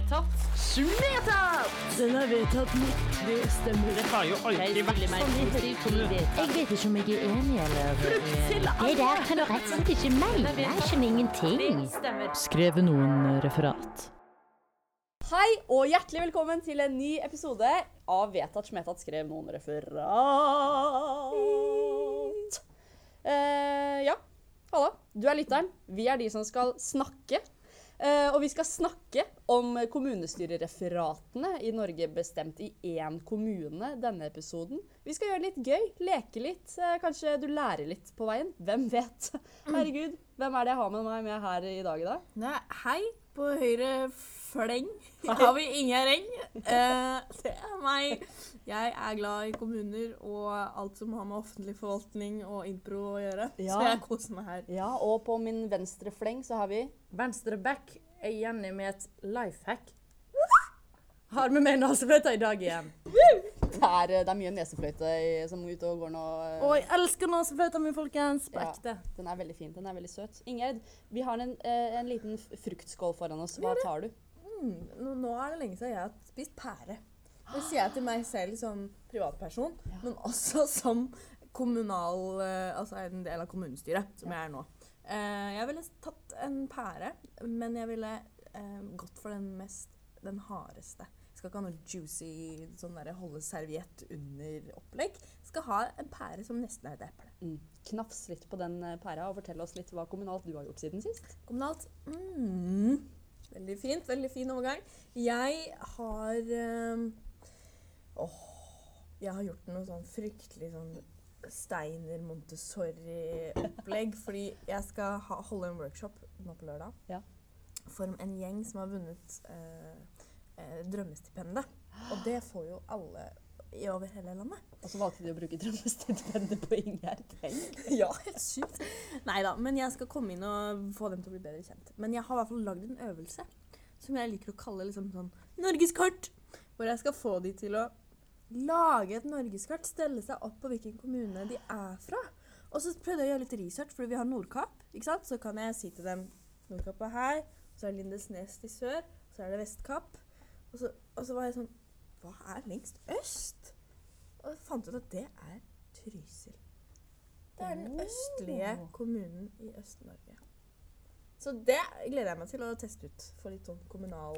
vedtatt. Vedtatt! Den er vedtatt med tre stemmer. Det har jo alltid vært sånn i kommunen. Jeg vet ikke om jeg er enig eller til Det der kan du rett og slett ikke mene. Jeg skjønner ingenting. Skrev noen referat. Hei og hjertelig velkommen til en ny episode av Vedtatt Smetat skrev noen referat. Uh, ja, halla. Du er lytteren. Vi er de som skal snakke. Eh, og vi skal snakke om kommunestyrereferatene i Norge bestemt i én kommune denne episoden. Vi skal gjøre det litt gøy, leke litt. Eh, kanskje du lærer litt på veien. Hvem vet? Herregud, hvem er det jeg har med meg med her i dag i dag? Nei, hei, på høyre fleng har vi ingen reng. Eh, det er meg. Jeg er glad i kommuner og alt som har med offentlig forvaltning og impro å gjøre. Ja. Så jeg koser meg her. Ja, og på min venstre fleng så har vi Venstre back er Jenny med et life hack. Har med meg nesefløyta i dag igjen. Det er, det er mye nesefløyte i- som er ute og går nå. Og jeg elsker nesefløyta mi, folkens. På Ja. ekte. Den er veldig fin. Den er veldig søt. Ingjerd, vi har en, eh, en liten fruktskål foran oss. Hva tar du? Mm, nå, er det lenge siden jeg har spist pære. Det sier jeg til meg selv som privatperson, men også som kommunal, eh, altså en del av kommunestyret, som jeg er nå. Eh, jeg ville tatt en pære, men jeg ville eh, gått for den mest, den hardeste. Jeg skal ikke ha noe juicy sånn der holde serviett under opplegg. Jeg skal ha en pære som nesten er et eple. Mm. Knafs litt på den pæra og fortell oss litt hva kommunalt du har gjort siden sist. Kommunalt. Mm. Veldig fint. Veldig fin overgang. Jeg har øh, Åh. Jeg har gjort noe sånn fryktelig sånn Steiner Montessori-opplegg. fordi jeg skal ha, holde en workshop nå på lørdag Ja. for en gjeng som har vunnet øh, Drømmestipendet. Og det får jo alle over hele landet. Og så valgte de å bruke drømmestipendet på Ingjerd. Tenk. Ja, helt sykt. Nei da, men jeg skal komme inn og få dem til å bli bedre kjent. Men jeg har i hvert fall lagd en øvelse som jeg liker å kalle liksom sånn Norgeskart. Hvor jeg skal få de til å lage et norgeskart, stelle seg opp på hvilken kommune de er fra. Og så prøvde jeg å gjøre litt research, fordi vi har Nordkapp. ikke sant? Så kan jeg si til dem Nordkapp er her, så er Lindesnes i sør, så er det Vestkapp. Og så, og så var jeg sånn Hva er lengst øst? Og jeg fant ut at det er Trysil. Det er den østlige kommunen i Øst-Norge. Så det gleder jeg meg til å teste ut for litt sånn kommunal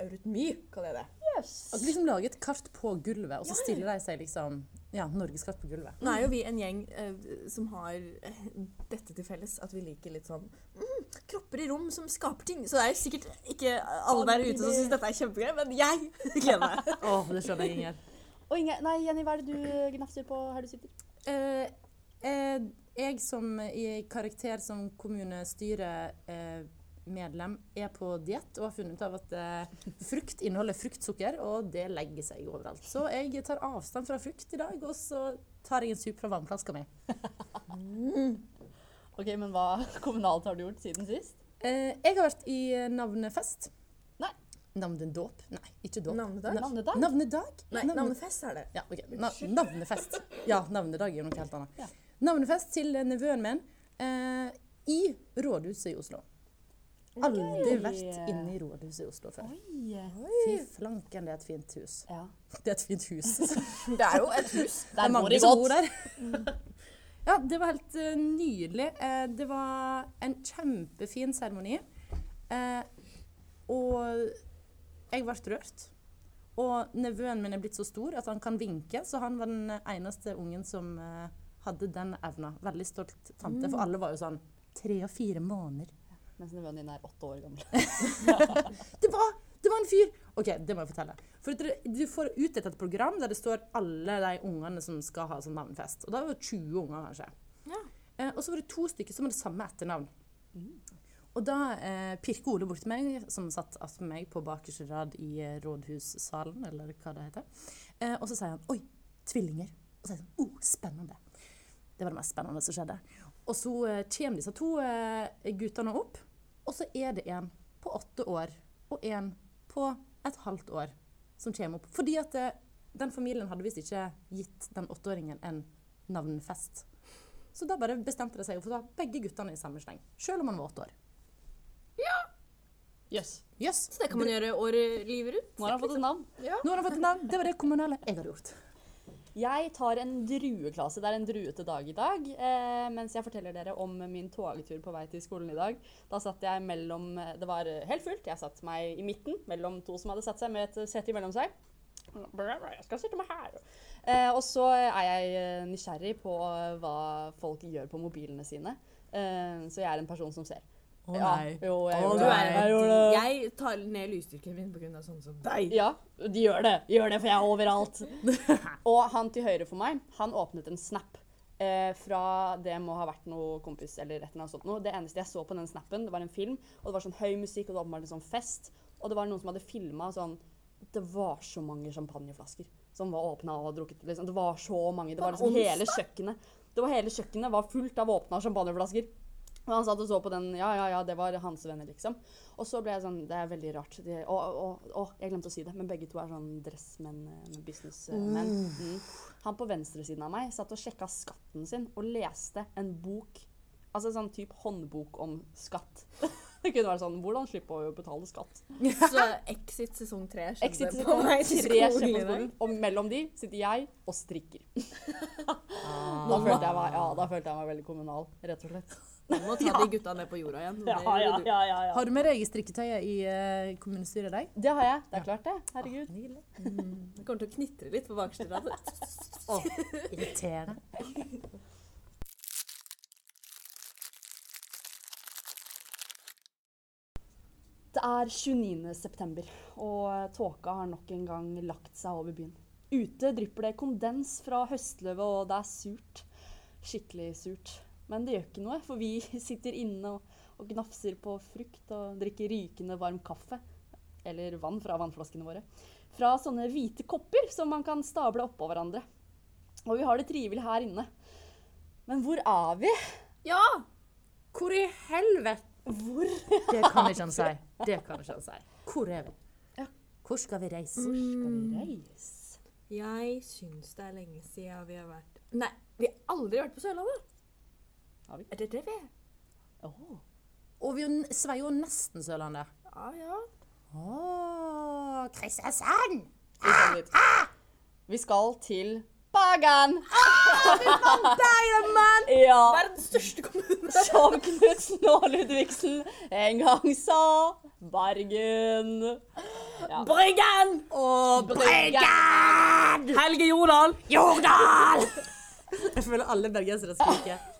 eurytmi, kaller jeg det. At du liksom lager et kart på gulvet, og så stiller de seg liksom Ja, norgeskart på gulvet. Nå er jo vi en gjeng eh, som har eh, dette til felles, at vi liker litt sånn mm, kropper i rom som skaper ting. Så det er sikkert ikke alle der ute som syns dette er kjempegøy, men jeg gleder meg. Åh, det skjønner jeg, Inger. Og Inge, nei, Jenny, hva er det du gnafser på her du sitter? Eh, eh, jeg som i karakter som kommunestyremedlem medlem er på diett og har funnet ut av at eh, frukt inneholder fruktsukker, og det legger seg overalt. Så jeg tar avstand fra frukt i dag, og så tar jeg en sup fra vannflaska mi. Ok, men hva kommunalt har du gjort siden sist? Eh, jeg har vært i navnefest. Nei. Navnedåp? Nei, ikke dåp. Navnedag? Navnedag? Navnedag? Nei, Navne- navnefest er det. Ja, ok. Na navnefest. Ja, navnedag er noe helt annet. Ja. Navnefest til nevøen min eh, i rådhuset i Oslo. Aldri vært inne i rådhuset i Oslo før. Fy flanken, det er et fint hus. Ja. Det er et fint hus. Det er jo et hus. Det Der er bor mange som bor der. Ja, det var helt uh, nydelig. Uh, det var en kjempefin seremoni. Uh, og jeg ble rørt. Og nevøen min er blitt så stor at han kan vinke, så han var den eneste ungen som hadde den evna. Veldig stolt tante, for alle var jo sånn tre og fire måneder. Mens nevøen din er åtte år gammel. Det var, det var en fyr! OK, det må jeg fortelle. For Du får utdelt et program der det står alle de ungene som skal ha sånn navnfest. Og da var det 20 unger, kanskje. Ja. Eh, og så var det to stykker som hadde samme etternavn. Og da eh, pirker Ole bort til meg, som satt attmed meg på bakerste rad i eh, rådhussalen, eller hva det heter. Eh, og så sier han 'oi, tvillinger'. Og så er jeg sånn 'oh, spennende'. Det var det mest spennende som skjedde. Og så eh, kommer disse to eh, guttene opp, og så er det en på åtte år og en på et halvt år som kommer opp. Fordi at det, den familien hadde visst ikke gitt den åtteåringen en navnfest. Så da bare bestemte de seg for å ta begge guttene i samme sleng. Selv om han var åtte år. Ja. Yes. yes. Så det kan man gjøre året livet rundt. Nå har han fått et navn. Nå har han fått et navn. Det var det kommunale jeg hadde gjort. Jeg tar en drueklasse. Det er en druete dag i dag. Eh, mens jeg forteller dere om min togtur på vei til skolen i dag. Da satt jeg mellom Det var helt fullt. Jeg satte meg i midten mellom to som hadde satt seg med et sete imellom seg. Jeg skal sitte meg her. Eh, og så er jeg eh, nysgjerrig på hva folk gjør på mobilene sine. Eh, så jeg er en person som ser. Å Ja, nei. jo, jeg Å, du er Jeg gjør. Jeg tar ned lysstyrken min pga. sånne som deg. Ja, de gjør det. De gjør det, for jeg er overalt. og han til høyre for meg, han åpnet en snap. Eh, fra det må ha vært noe kompis eller et eller annet sånt. noe. Det eneste jeg så på den snappen, det var en film, og det var sånn høy musikk, og det var åpenbart en sånn fest. Og det var noen som hadde filma sånn Det var så mange champagneflasker som var åpna og drukket. Liksom. Det var så mange. Det var liksom hele kjøkkenet. Det var hele kjøkkenet var fullt av åpna champagneflasker. Og han satt og så på den. Ja, ja, ja, det var hans venner, liksom. Og så ble jeg sånn Det er veldig rart. De, å, å, å, jeg glemte å si det, men begge to er sånn dressmenn eh, med businessmenn. Mm. Han på venstresiden av meg satt og sjekka skatten sin og leste en bok. Altså sånn type håndbok om skatt. Det kunne vært sånn Hvordan slippe å betale skatt? Så Exit sesong tre Exit skjedde på vei til tre skolen i dag. og mellom de sitter jeg og strikker. da, følte jeg meg, ja, da følte jeg meg veldig kommunal, rett og slett. Du må ta de gutta ned på jorda igjen. Det ja, ja, Har du med deg eget strikketøy i uh, kommunestyret deg? Det har jeg. Det er klart, det. Herregud. Nydelig. Det kommer til å knitre litt på bakerste rad. Irriterende. Det er 29. september, og tåka har nok en gang lagt seg over byen. Ute drypper det kondens fra høstløvet, og det er surt. Skikkelig surt. Men det gjør ikke noe, for vi sitter inne og, og gnafser på frukt og drikker rykende varm kaffe. Eller vann fra vannflaskene våre. Fra sånne hvite kopper som man kan stable oppå hverandre. Og vi har det trivelig her inne. Men hvor er vi? Ja! Hvor i helvete? Hvor? Det kan ikke han si. Det kan ikke han si. Hvor er vi? Hvor skal vi reise? Hvor skal vi reise? Jeg syns det er lenge siden vi har vært Nei, vi har aldri vært på Sørlandet. Har vi? Er det det vi er? Oh. Og vi sveier jo nesten Sørlandet. Ja, ja. Oh, Kristiansand! Vi skal dit. Vi skal til Bagan! Ja, Verdens største kommune. som Knutsen og Ludvigsen en gang sa. Bergen. Ja. Bryggen! Og Bryggen! Helge Jordal. Jordal! Jeg føler alle bergensere skriker.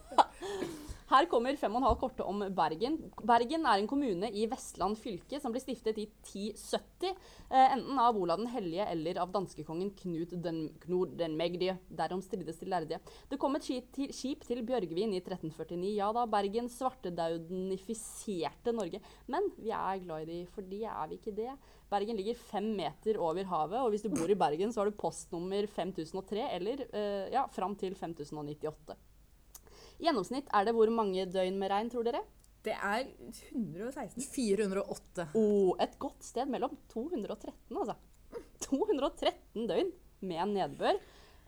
Her kommer fem og en halv korte om Bergen. Bergen er en kommune i Vestland fylke som ble stiftet i 1070, eh, enten av Olav den hellige eller av danskekongen Knut den, Knut den Megdie. Derom strides de lærde. Det kom et skip til, skip Bjørgvin i 1349. Ja da, Bergen svartedaudenifiserte Norge. Men vi er glad i de, for de er vi ikke det. Bergen ligger fem meter over havet, og hvis du bor i Bergen, så har du postnummer 5003 eller eh, ja, fram til 5098. Gjennomsnitt er det hvor mange døgn med regn, tror dere? Det er 116. 408. Oh, et godt sted mellom 213, altså. 213 døgn med nedbør,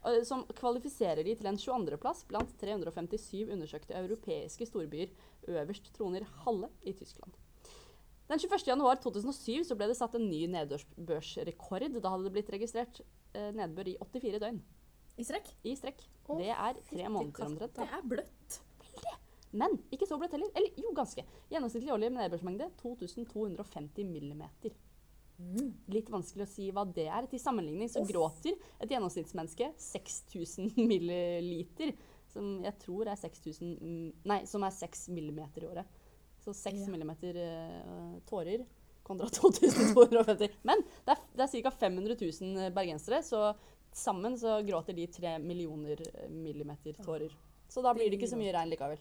eh, som kvalifiserer de til en 22.-plass blant 357 undersøkte europeiske storbyer. Øverst troner Halle i Tyskland. Den 21. januar 2007 ble det satt en ny nedbørsrekord. Da hadde det blitt registrert eh, nedbør i 84 døgn I strekk. i strekk. Det er tre måneder omtrent. Det er bløtt. Men ikke så bløtt heller. Eller jo, ganske. Gjennomsnittlig årlig nedbørsmengde 2250 millimeter. Litt vanskelig å si hva det er. Til sammenligning så gråter et gjennomsnittsmenneske 6000 milliliter. Som jeg tror er 6000 mm, Nei, som er 6 millimeter i året. Så 6 millimeter uh, tårer kontra 2250. Men det er, det er ca. 500 000 bergensere, så sammen så gråter de 3 millioner eh, millimeter tårer. Så da blir det ikke så mye regn likevel.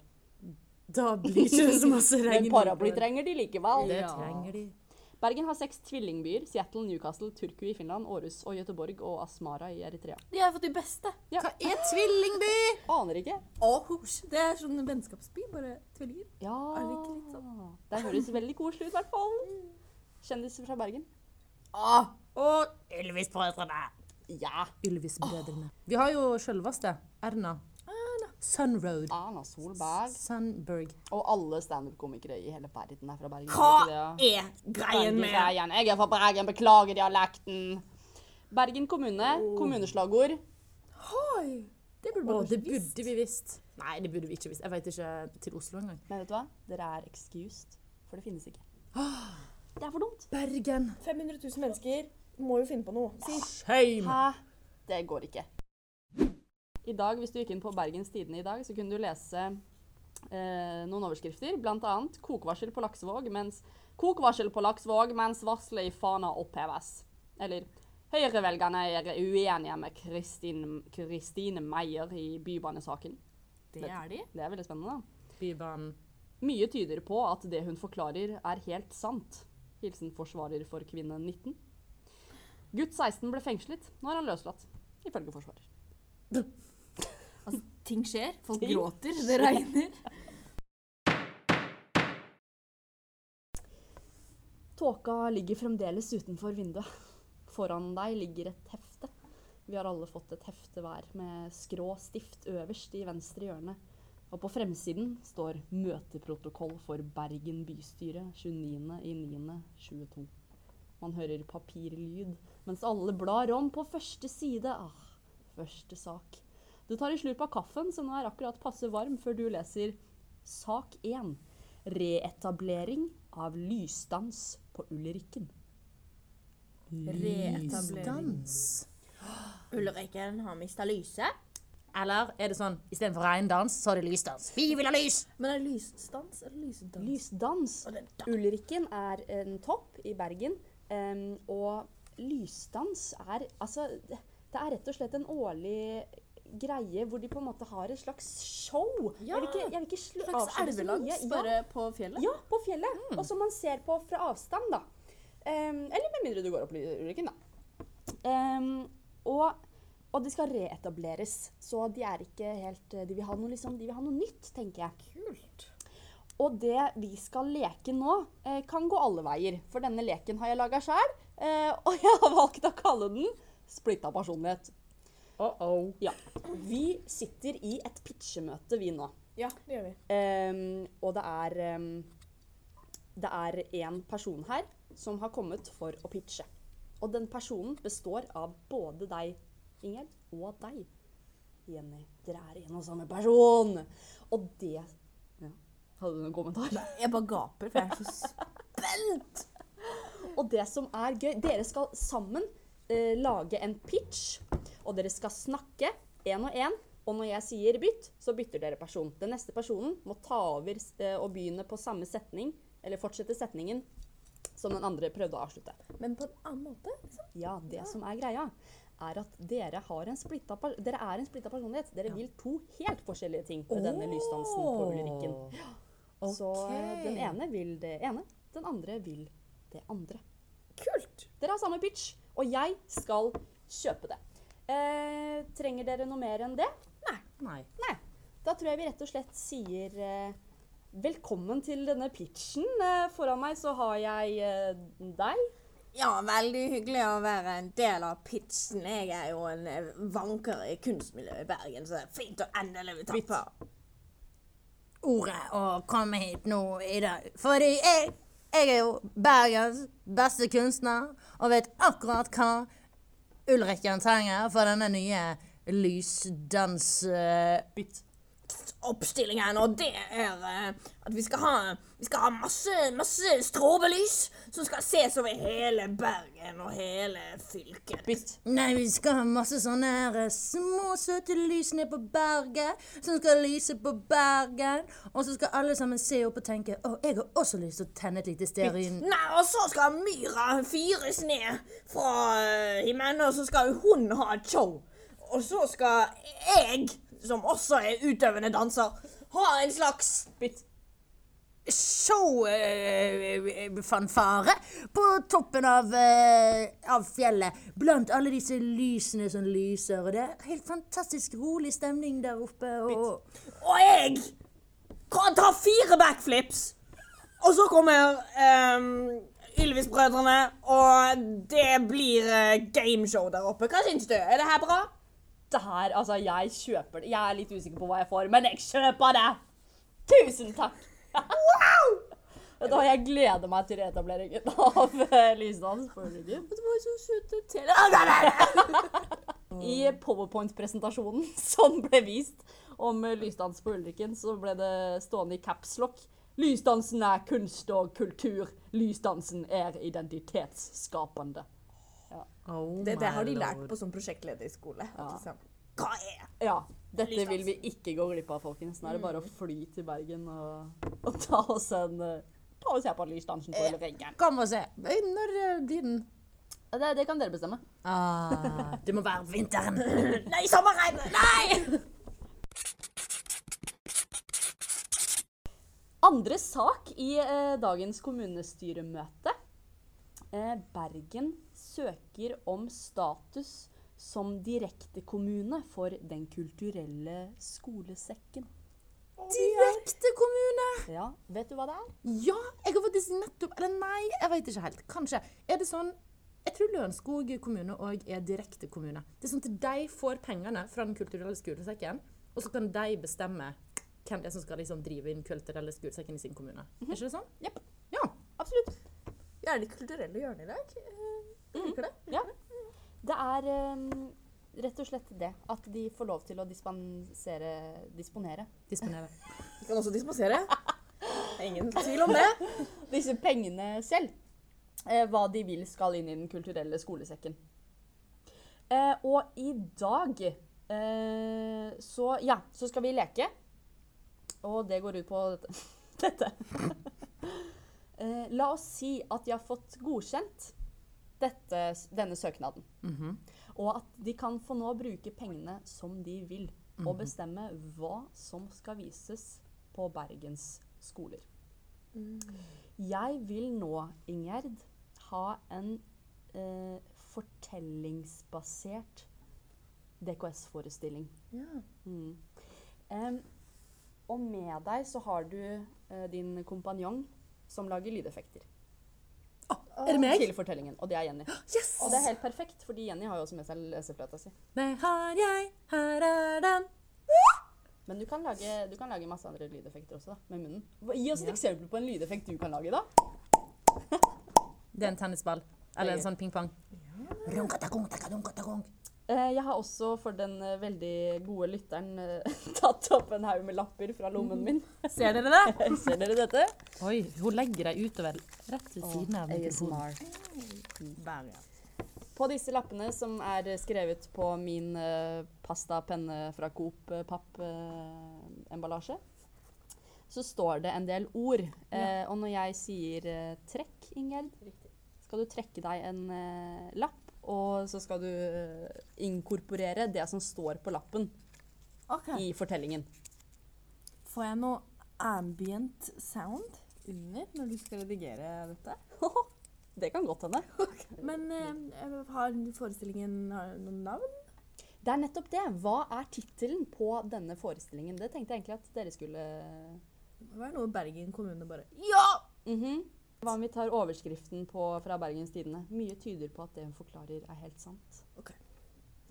Da blir det ikke så masse regn. Men paraply trenger de likevel. Det trenger de. Bergen har seks tvillingbyer. Seattle, Newcastle, Turku i Finland, Århus og Göteborg og Asmara i Eritrea. De har fått de beste. Hva er tvillingby? Aner ikke. Åhus. Det er sånn vennskapsby, bare tvillinger. Ja Er det ikke litt sånn? Det høres veldig koselig ut, i hvert fall. Kjendiser fra Bergen. Å, og Ylvis-brødrene. Ja. Ylvis-brødrene. Vi har jo sjølveste Erna. Sunroad. Erna Solberg. Sunberg. Og alle standup-komikere i hele verden er fra Bergen. Hva er det ikke det? greien med Bergen. Jeg er fra Bergen, beklager dialekten. Bergen kommune, kommuneslagord. Hoi! Det burde man det burde vi visst. Nei, det burde vi ikke visst. Jeg vet ikke til Oslo engang. Men vet du hva? Dere er excused, for det finnes ikke. Det er for dumt. Bergen. 500 000 mennesker må jo finne på noe. Si. Shame. Hæ? Det går ikke. I dag, hvis du gikk inn på Bergens Tidende i dag, så kunne du lese eh, noen overskrifter. Blant annet 'Kokvarsel på Laksevåg', mens 'Kokvarsel på Laksevåg mens varselet i Fana oppheves'. Eller 'Høyrevelgerne er uenige med Kristine Meyer i bybanesaken'. Det er de. Det er veldig spennende, da. Bybanen. Mye tyder på at det hun forklarer, er helt sant. Hilsen forsvarer for kvinne 19. Gutt 16 ble fengslet. Nå er han løslatt, ifølge forsvarer. Altså, ting skjer. Folk Ting gråter. Det regner. Tåka ligger fremdeles utenfor vinduet. Foran deg ligger et hefte. Vi har alle fått et hefte hver med skrå stift øverst i venstre hjørne. Og på fremsiden står 'Møteprotokoll for Bergen bystyre 29.9.22'. Man hører papirlyd mens alle blar om på første side. Ah, første sak. Du tar en slurp av kaffen, som nå er akkurat passe varm, før du leser sak 1. Reetablering av lysdans på Ulrikken. Lysdans? Ulrikken har mista lyset. Eller er det sånn istedenfor regndans, så er det lysdans? Vi vil ha lys! Men er det lysdans eller lysdans? Lysdans. Ulrikken er en topp i Bergen. Em, og lysdans er Altså, det det er rett og slett en årlig greie hvor de på en måte har et slags show. Ja, jeg vil ikke, jeg vil ikke Slags elvelangs. Ja. bare på fjellet? Ja, på fjellet. Og som man ser på fra avstand, da. Um, eller med mindre du går opp Ulriken, da. Um, og, og de skal reetableres, så de er ikke helt De vil ha noe, liksom, vil ha noe nytt, tenker jeg. Kult. Og det vi skal leke nå, eh, kan gå alle veier. For denne leken har jeg laga sjøl, eh, og jeg har valgt å kalle den Splitta personlighet. Uh-oh. Ja. Vi sitter i et pitchemøte, vi nå. Ja, det gjør vi. Ehm, og det er ehm, Det er en person her som har kommet for å pitche. Og den personen består av både deg, Ingjerd, og deg, Jenny. Dere er en og samme person. Og det ja. Hadde du noen kommentar? Jeg bare gaper, for jeg er så spent. Og det som er gøy Dere skal sammen eh, lage en pitch, og dere skal snakke én og én. Og når jeg sier bytt, så bytter dere person. Den neste personen må ta over eh, og begynne på samme setning, eller fortsette setningen som den andre prøvde å avslutte. Men på en annen måte, liksom. Ja, det som er greia, er at dere, har en dere er en splitta personlighet. Dere vil to helt forskjellige ting med denne lysdansen på Ulrikken. Så eh, den ene vil det ene, den andre vil det andre. Kult. Dere har samme pitch, og jeg skal kjøpe det. Eh, trenger dere noe mer enn det? Nei. Nei. Da tror jeg vi rett og slett sier eh, velkommen til denne pitchen. Eh, foran meg så har jeg eh, deg. Ja, veldig hyggelig å være en del av pitchen. Jeg er jo en eh, vanker i kunstmiljøet i Bergen, så det er fint å endelig bli tatt på. Ordet å komme hit nå i dag. Fordi jeg, jeg er jo Bergens beste kunstner og vet akkurat hva Ulrikken trenger for denne nye lysdans... eh, og det er uh, at vi skal ha, vi skal ha masse, masse stråbelys som skal ses over hele Bergen og hele fylket. Bytt. Nei, vi skal ha masse sånne her eh, små, søte lys ned på berget, som skal lyse på Bergen. Og så skal alle sammen se opp og tenke å, jeg har også lyst til å tenne et lite stearin. Nei, og så skal myra fyres ned fra eh, himmelen, og så skal hun ha et show. Og så skal jeg, som også er utøvende danser, ha en slags Bytt. Showfanfare på toppen av, eh, av fjellet. Blant alle disse lysene som lyser. Og det er helt fantastisk rolig stemning der oppe. Og, Og jeg kan ta fire backflips. Og så kommer um, Ylvis-brødrene, og det blir eh, gameshow der oppe. Hva syns du? Er det her bra? Det her Altså, jeg kjøper det. Jeg er litt usikker på hva jeg får, men jeg kjøper det! Tusen takk! Wow! Da jeg gleder meg til reetableringen av lysdans Lysdals Ulriken. Det var så søte tele... I powerpoint-presentasjonen som ble vist om eh, lysdans på Ulriken, så ble det stående i capslock. Lysdansen er kunst og kultur. Lysdansen er identitetsskapende. Oh Det, det har de lært lord. på sånn prosjektlederskole. Ja. Hva er Ja, dette vil vi ikke gå glipp av, folkens. Nå er det bare å fly til Bergen og, og ta oss en eh, Ta og se på lysdansen på Ulriken. Kom og se. Eh, Når eh, blir den? Det, det kan dere bestemme. Ah, det må være vinteren. Nei, sommeren! Nei! Andre sak i eh, dagens kommunestyremøte. Eh, Bergen søker om status som direktekommune for Den kulturelle skolesekken. Direkte kommune! Ja, vet du hva det er? Ja, jeg har faktisk nettopp Eller nei, jeg vet ikke helt. Kanskje. Er det sånn Jeg tror Lørenskog kommune òg er direkte kommune. Det er sånn at de får pengene fra Den kulturelle skolesekken, og så kan de bestemme hvem det er som skal liksom drive inn kulturelle skolesekken i sin kommune. Er ikke det sånn? Yep. Ja. Absolutt. Jeg er det kulturelle hjørnet i dag? Eh, Jeg liker det. Ja. Det er um, rett og slett det at de får lov til å dispensere Disponere Disponere. De kan også dispensere. Ingen tvil om det. disse pengene selv. Eh, hva de vil skal inn i Den kulturelle skolesekken. Eh, og i dag eh, så Ja, så skal vi leke. Og det går ut på dette. dette. eh, la oss si at de har fått godkjent dette, denne søknaden. Og at de kan få nå bruke pengene som de vil. Og bestemme hva som skal vises på Bergens skoler. Jeg vil nå, Ingjerd, ha en eh, fortellingsbasert DKS-forestilling. Ja. Mm. Em, og med deg så har du eh, din kompanjong som lager lydeffekter Er det meg? til fortellingen. Og det er Jenny. Yes! Og det er helt perfekt, fordi Jenny har jo også med seg lesefløyta si. Det har jeg, her er den. Men du kan, lage, du kan lage masse andre lydeffekter også, da, med munnen. Gi oss et Ja. eksempel på en lydeffekt du kan lage, da. Det er en tennisball. Eller en sånn ping-pong. Ja. Jeg har også for den eh, veldig gode lytteren eh, tatt opp en haug med lapper fra lommen min. Ser dere det? Ser dere dette? Oi, hun legger deg utover rett ved siden av mikrofonen. Der, ja. På disse lappene, som er skrevet på min uh, pasta-penne fra Coop eh, papp-emballasje, så står det en del ord. Ja. og når jeg sier eh, 'trekk', Ingjerd, skal du trekke deg en eh, lapp, og så skal du eh, inkorporere det som står på lappen okay. i fortellingen. Får jeg noe ambient sound under når du skal redigere dette? Det kan godt hende. Men eh, har forestillingen har noen navn? Det er nettopp det. Hva er tittelen på denne forestillingen? Det tenkte jeg egentlig at dere skulle Hva er noe Bergen kommune bare Ja! Mhm. Hva om vi tar overskriften på, fra Bergens Tidende? Mye tyder på at det hun forklarer, er helt sant. Ok.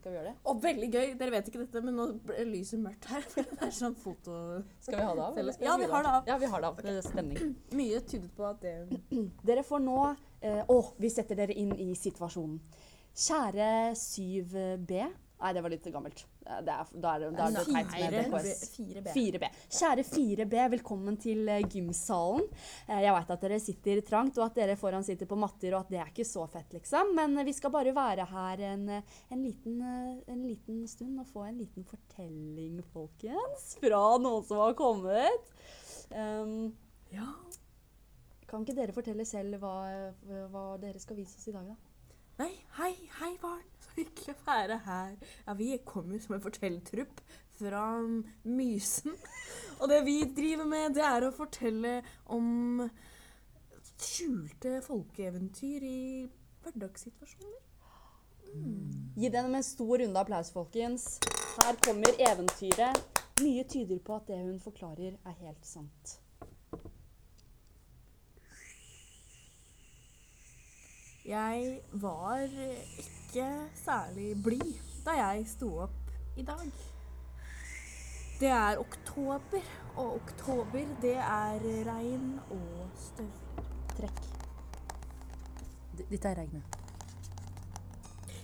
Skal vi gjøre det? Og veldig gøy. Dere vet ikke dette, men nå ble lyset mørkt her. Det er sånn foto... Skal vi ha det av? skal Ja, vi har det av. Ja, vi har det av. Det er stemning. Mye tyder på at det Dere får nå eh, Å, vi setter dere inn i situasjonen. Kjære 7B Nei, det var litt gammelt. Det er, da er det, da er det teit med DKS. 4B. 4B. Kjære 4B, velkommen til eh, gymsalen. Eh, Jeg veit at dere sitter trangt, og at dere foran sitter på matter, og at det er ikke så fett, liksom. Men eh, vi skal bare være her en, en, liten, en liten stund og få en liten fortelling, folkens. Fra noen som har kommet. Um, Ja. kan ikke dere fortelle selv hva, hva dere skal vise oss i dag, da? Nei, hei, hei barn. Hyggelig være her. Ja, vi kommer som en fortellertrupp fra Mysen. Og det vi driver med, det er å fortelle om skjulte folkeeventyr i hverdagssituasjoner. Gi dem en stor runde applaus, folkens. Her kommer eventyret. Mye tyder på at det hun forklarer, er helt sant. Jeg var ikke særlig blid da jeg sto opp i dag. Det er oktober, og oktober det er regn og støvtrekk. Dette er regnet.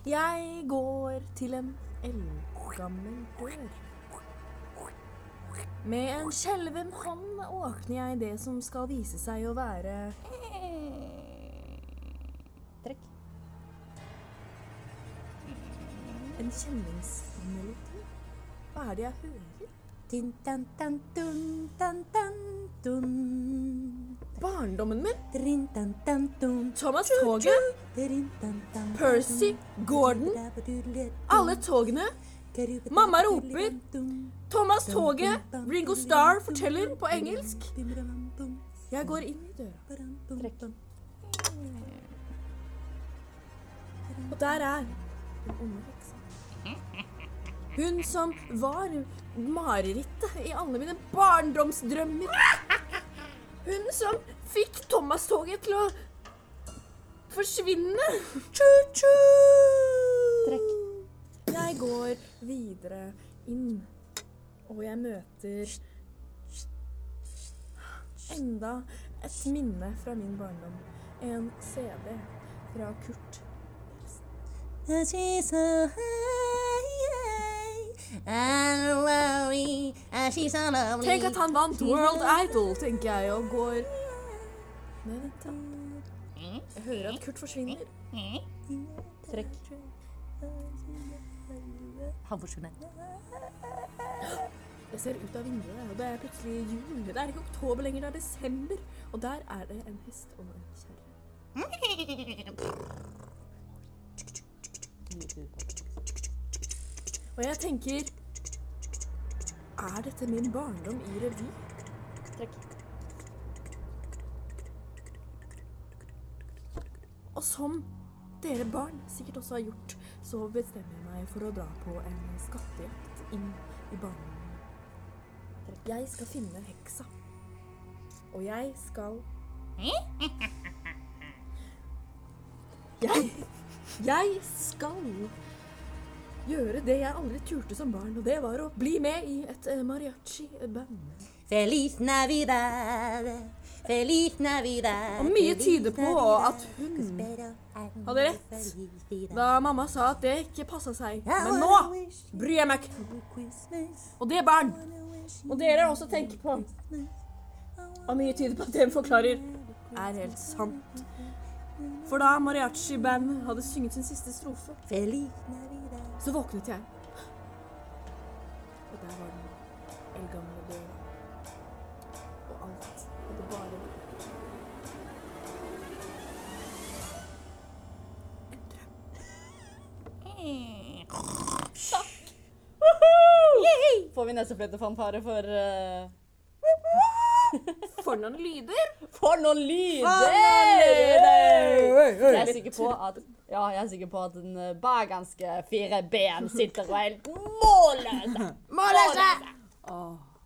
Jeg går til en eldgammel dør. Med en skjelven hånd åpner jeg det som skal vise seg å være en kjenningsmelodi. Hva er det jeg hører? Din, dan, dan, dun, dan, dan, dun. Barndommen min. Drin, dan, dan, dun. Thomas Toget. Percy. Gordon. Alle togene. Mamma roper. Thomas Toget. Ringo Starr forteller på engelsk. Jeg går inn i døra. Trekk. Og der er den heksa. Hun som var marerittet i alle mine barndomsdrømmer. Hun som fikk Thomas-toget til å forsvinne. Trekk. Jeg går videre inn, og jeg møter enda et minne fra min barndom. En CD fra Kurt. Tenk at han vant World Idol, tenker jeg, og går ned en trapp. Jeg hører at Kurt forsvinner. Trekk. Han forsvinner. Jeg ser ut av vinduet, og det er plutselig jul. Det er ikke oktober lenger, det er desember. Og der er det en hest og en kjerre. Og jeg tenker Er dette min barndom i revy? Trekk. Og som dere barn sikkert også har gjort, så bestemmer jeg meg for å dra på en skattejakt inn i barndommen. Jeg skal finne heksa. Og jeg skal Jeg Jeg skal gjøre det jeg aldri turte som barn, og det var å bli med i et eh, mariachi-band. Feliz Navidad, Feliz Navidad. Og mye tyder på at hun hadde rett da mamma sa at det ikke passa seg. Men nå bryr jeg meg ikke. Og det, barn, og dere også tenker på. Og mye tyder på at det hun forklarer, er helt sant. For da mariachi-bandet hadde synget sin siste strofe, Feliz Navidad. Så våknet jeg. Og der var den eldgamle døra. Og alt hadde bare en drøm. Takk. Får vi nesefløytefanfare for uh, For noen lyder! For noen lyder! Jeg er sikker på at Ja, jeg er sikker på at den eh, bergenske fire ben sitter og er helt målløse. Målløse!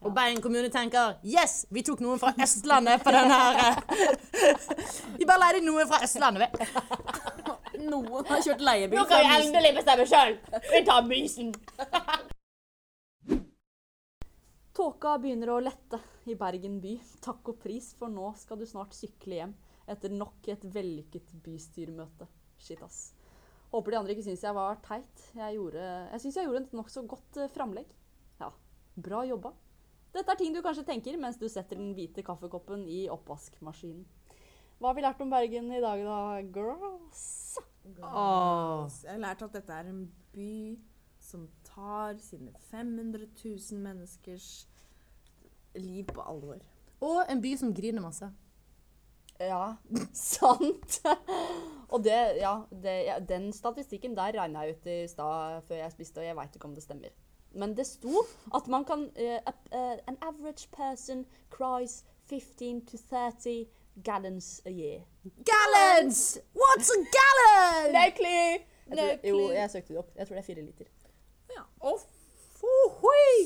Og Bergen kommune tenker Yes, vi tok noen fra Østlandet på den her. Vi bare leide noen fra Østlandet. vi. Noen har kjørt leiebil. Nå kan vi endelig bestemme sjøl. Vi tar mysen. Tåka begynner å lette i Bergen by. Takk og pris, for nå skal du snart sykle hjem etter nok et vellykket bystyremøte. Shit, ass. Håper de andre ikke syns jeg var teit. Jeg, gjorde, jeg syns jeg gjorde et nokså godt uh, framlegg. Ja, bra jobba. Dette er ting du kanskje tenker mens du setter den hvite kaffekoppen i oppvaskmaskinen. Hva har vi lært om Bergen i dag, da, girls? Åh. Jeg har lært at dette er en by som tar sine 500 000 menneskers liv på alvor. Og en by som griner masse. Ja, sant. og det, ja, det, ja, den statistikken der regna jeg ut i stad før jeg spiste, og jeg veit ikke om det stemmer. Men det sto at man kan uh, eh, An average person cries 15 to 30 gallons a year. Gallons! What's a gallon? Nøkli! Jeg jo, jeg søkte det opp. Jeg tror det er fire liter.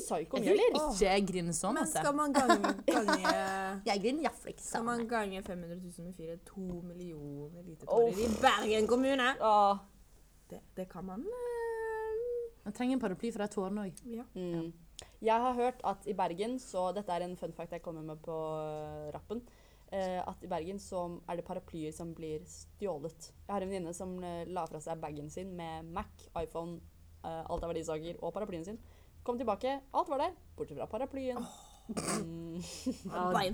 Psyko, Jeg vil eller? ikke grine sånn, Men altså. skal man gange, gange Jeg griner iallfall ikke Skal sånn. man gange 500 000 med fire, to millioner liter tårer i Bergen kommune? Oh. Det, det kan man eh, Man trenger en paraply for de tårene òg. Mm. Jeg har hørt at i Bergen, så dette er en fun fact jeg kommer med på øh, rappen, eh, at i Bergen så er det paraplyer som blir stjålet. Jeg har en venninne som eh, la fra seg bagen sin med Mac, iPhone, eh, alt av verdisaker og paraplyen sin. Kom tilbake, alt var der, bortsett fra paraplyen. Mm.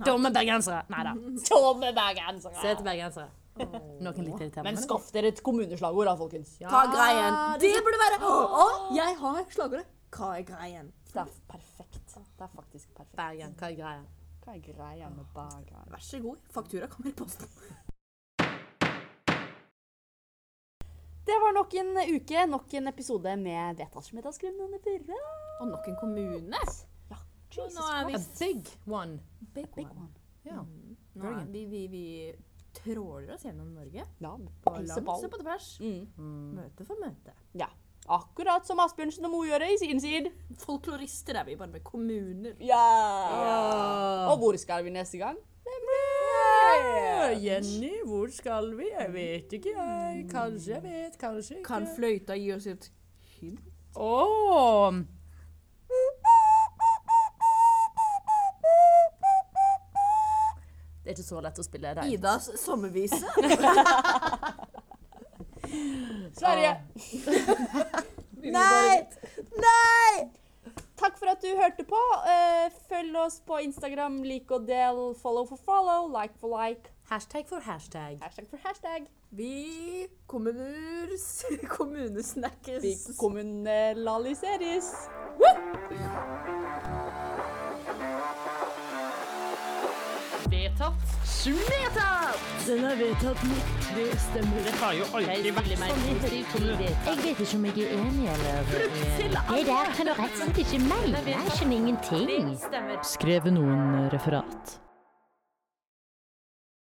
Dumme bergensere! Nei da. Dumme bergensere! Søte bergensere. Noen litt irriterende. Men skaff dere et kommuneslagord da, folkens. Ja, er greien? det- burde være Å, jeg har slagordet. Hva er greien? Det er perfekt. Det er faktisk perfekt. Bergen, hva er greia? Hva er greia med Bergen? Vær så god. Faktura kommer i posten. Det var nok en uke, nok en episode med Vedtaksmiddagsskrim nummer fire. Og nok en kommune. Ja, Jesus nå er vi A big one. big Big one. one. Ja. Nå er vi, vi, vi tråler oss gjennom Norge. Ja, På langs på tvers. Mm. Møte for møte. Ja. Akkurat som Asbjørnsen og Moe gjør det i sin side. Folklorister er vi, bare med kommuner. Ja. Og hvor skal vi neste gang? Det blir Jenny, hvor skal vi? Jeg vet ikke, jeg. Kanskje jeg vet, kanskje ikke. Kan fløyta gi oss et hint? Åh! Det er ikke så lett å spille det. Idas sommervise. Sverige. Nei! Nei! For at du hørte på. Eh, følg oss på Instagram. Lik og del. Follow for follow. Like for like. Hashtag for hashtag. Hashtag for hashtag. Vi kommuners kommunesnakkes. Vi kommunaliseres. Vedtatt. Den er vedtatt mitt. Det stemmer. Det har jo aldri vært sånn. Jeg vet ikke om jeg er enig eller Det der kan du rett og slett ikke mene. Jeg skjønner ingenting. Skrevet noen referat.